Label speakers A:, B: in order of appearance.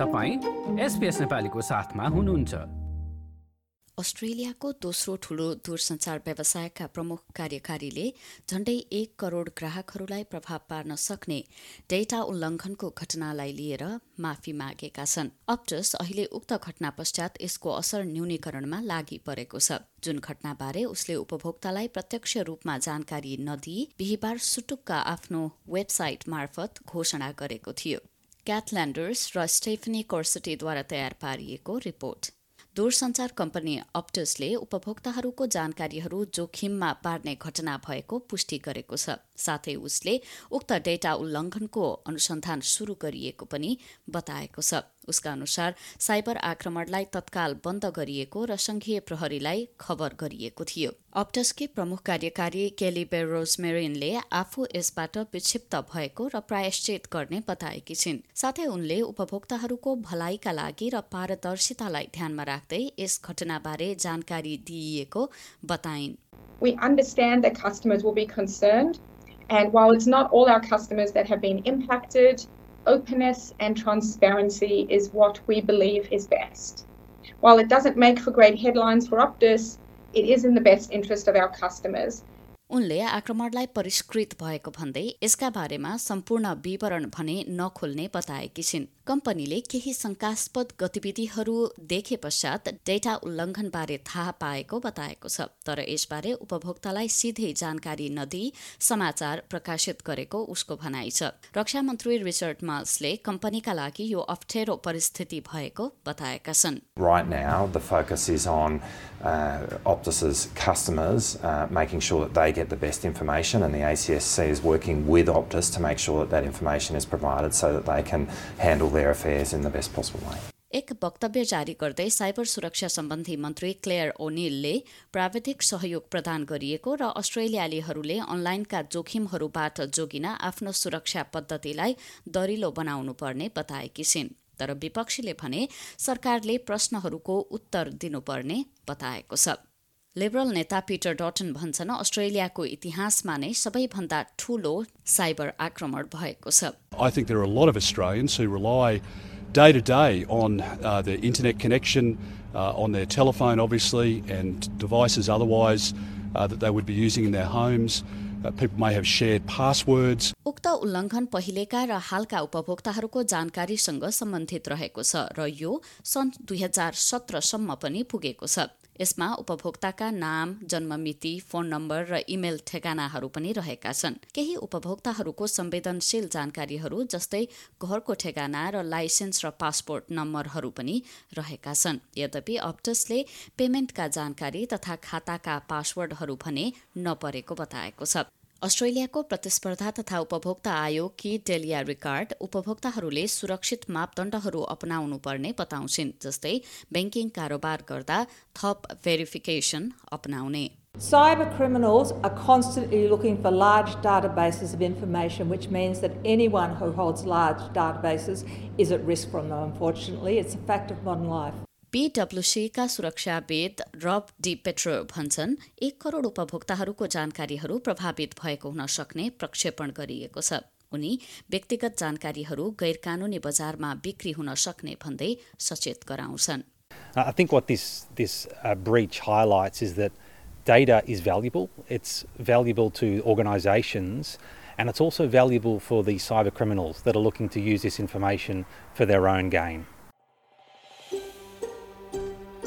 A: तपाईँ एसपिएस नेपालीको साथमा हुनुहुन्छ।
B: अस्ट्रेलियाको दोस्रो ठूलो दूरसञ्चार व्यवसायका प्रमुख कार्यकारीले झण्डै एक करोड़ ग्राहकहरूलाई प्रभाव पार्न सक्ने डेटा उल्लङ्घनको घटनालाई लिएर माफी मागेका छन्। अप्टस अहिले उक्त घटना पश्चात यसको असर न्यूनीकरणमा लागि परेको छ। जुन घटनाबारे उसले उपभोक्तालाई प्रत्यक्ष रूपमा जानकारी नदिई बिहिबार सुटुक्का आफ्नो वेबसाइट मार्फत घोषणा गरेको थियो। क्याटल्यान्डर्स र स्टेफनी कोर्सटीद्वारा तयार पारिएको रिपोर्ट। दूरसञ्चार कम्पनी अप्टसले उपभोक्ताहरूको जानकारीहरू जोखिममा पार्ने घटना भएको पुष्टि गरेको छ। साथै उसले उक्त डेटा उल्लङ्घनको अनुसन्धान शुरू गरिएको पनि बताएको छ। उसका अनुसार साइबर आक्रमणलाई तत्काल बन्द गरिएको र संघीय प्रहरीलाई खबर गरिएको थियो। अप्टसकी प्रमुख कार्यकारी केली बेरोजमेरिनले आफू यसबाट विक्षिप्त भएको र प्रायश्चित गर्ने बताएकी छिन्। साथै उनले उपभोक्ताहरूको भलाइका लागि र पारदर्शितालाई ध्यानमा राख्दै यस घटनाबारे जानकारी दिइएको बताइन्।
C: We understand that customers will be concerned, and while it's not all our customers that have been impacted, openness and transparency is what we believe is best. While it doesn't make for great headlines for Optus, it is in the best interest of our customers.
B: उनले आक्रमणलाई परिष्कृत भएको भन्दै यसका बारेमा सम्पूर्ण विवरण भने नखोल्ने बताएकी छिन्। कम्पनीले केही शंकास्पद गतिविधिहरू देखे पश्चात डेटा उल्लङ्घनबारे थाहा पाएको बताएको छ। तर यसबारे उपभोक्तालाई सिधै जानकारी नदिई समाचार प्रकाशित गरेको उसको भनाइ छ। रक्षा मन्त्री रिचर्ड माल्सले कम्पनीका लागि यो अप्ठ्यारो परिस्थिति भएको बताएका छन्।
D: Right now, the focus is on uh, Optus's customers, uh, making sure get the best information, and the ACSC is working with Optus to make sure that that information is provided so that they can handle their affairs in the best possible way.
B: एक वक्तव्य जारी गर्दै cyber सुरक्षा सम्बन्धी मन्त्री clear ओनिलले प्राविधिक सहयोग प्रदान गरिएको र अस्ट्रेलियालीहरूले अनलाइनका जोखिमहरूबाट जोगिन आफ्नो सुरक्षा पद्धतिलाई दरिलो बनाउनु पर्ने बताएकी छिन् तर विपक्षीले भने सरकारले प्रश्नहरूको उत्तर दिनुपर्ने बताएको छ लिबरल नेता पिटर डटन भन्छन् अस्ट्रेलियाको इतिहासमा नै सबैभन्दा ठूलो साइबर आक्रमण भएको छ
E: I think there are a lot of Australians who rely day to day on uh, their internet connection, uh, on their telephone, obviously, and devices otherwise uh, that they would be using in their homes. Uh, people may have shared passwords.
B: उक्त उल्लङ्घन पहिलेका र हालका उपभोक्ताहरूको जानकारीसँग सम्बन्धित रहेको छ र यो सन् दुई हजार सत्रसम्म पनि पुगेको छ यसमा उपभोक्ताका नाम जन्ममिति फोन नम्बर र इमेल ठेगानाहरू पनि रहेका छन्। केही उपभोक्ताहरूको संवेदनशील जानकारीहरू जस्तै घरको ठेगाना र लाइसेन्स र पासपोर्ट नम्बरहरू पनि रहेका छन्। यद्यपि अप्टसले पेमेन्टका जानकारी तथा खाताका पासवर्डहरू भने नपरेको बताएको छ। अस्ट्रेलियाको प्रतिस्पर्धा तथा उपभोक्ता आयोगकी डेलिया रिकार्ड उपभोक्ताहरूले सुरक्षित मापदण्डहरू अपनाउनु पर्ने बताउँछिन् जस्तै ब्याङ्किङ कारोबार गर्दा थप भेरिफिकेसन अपनाउने
F: Cyber criminals are constantly looking for large databases of information, which means that anyone who holds large databases is at risk from them, unfortunately. It's a fact of modern life.
B: पीडब्ल्यूसीका सुरक्षाविद Rob D petro भन्छन् एक करोड़ उपभोक्ताहरूको जानकारीहरू प्रभावित भएको हुन सक्ने प्रक्षेपण गरिएको छ उनी व्यक्तिगत जानकारीहरू गैर कानूनी बजारमा बिक्री हुन सक्ने भन्दै सचेत गराउँछन्
G: Uh, I think what this this uh, breach highlights is that data is valuable. It's valuable to organisations, and it's also valuable for the cyber criminals that are looking to use this information for their own gain.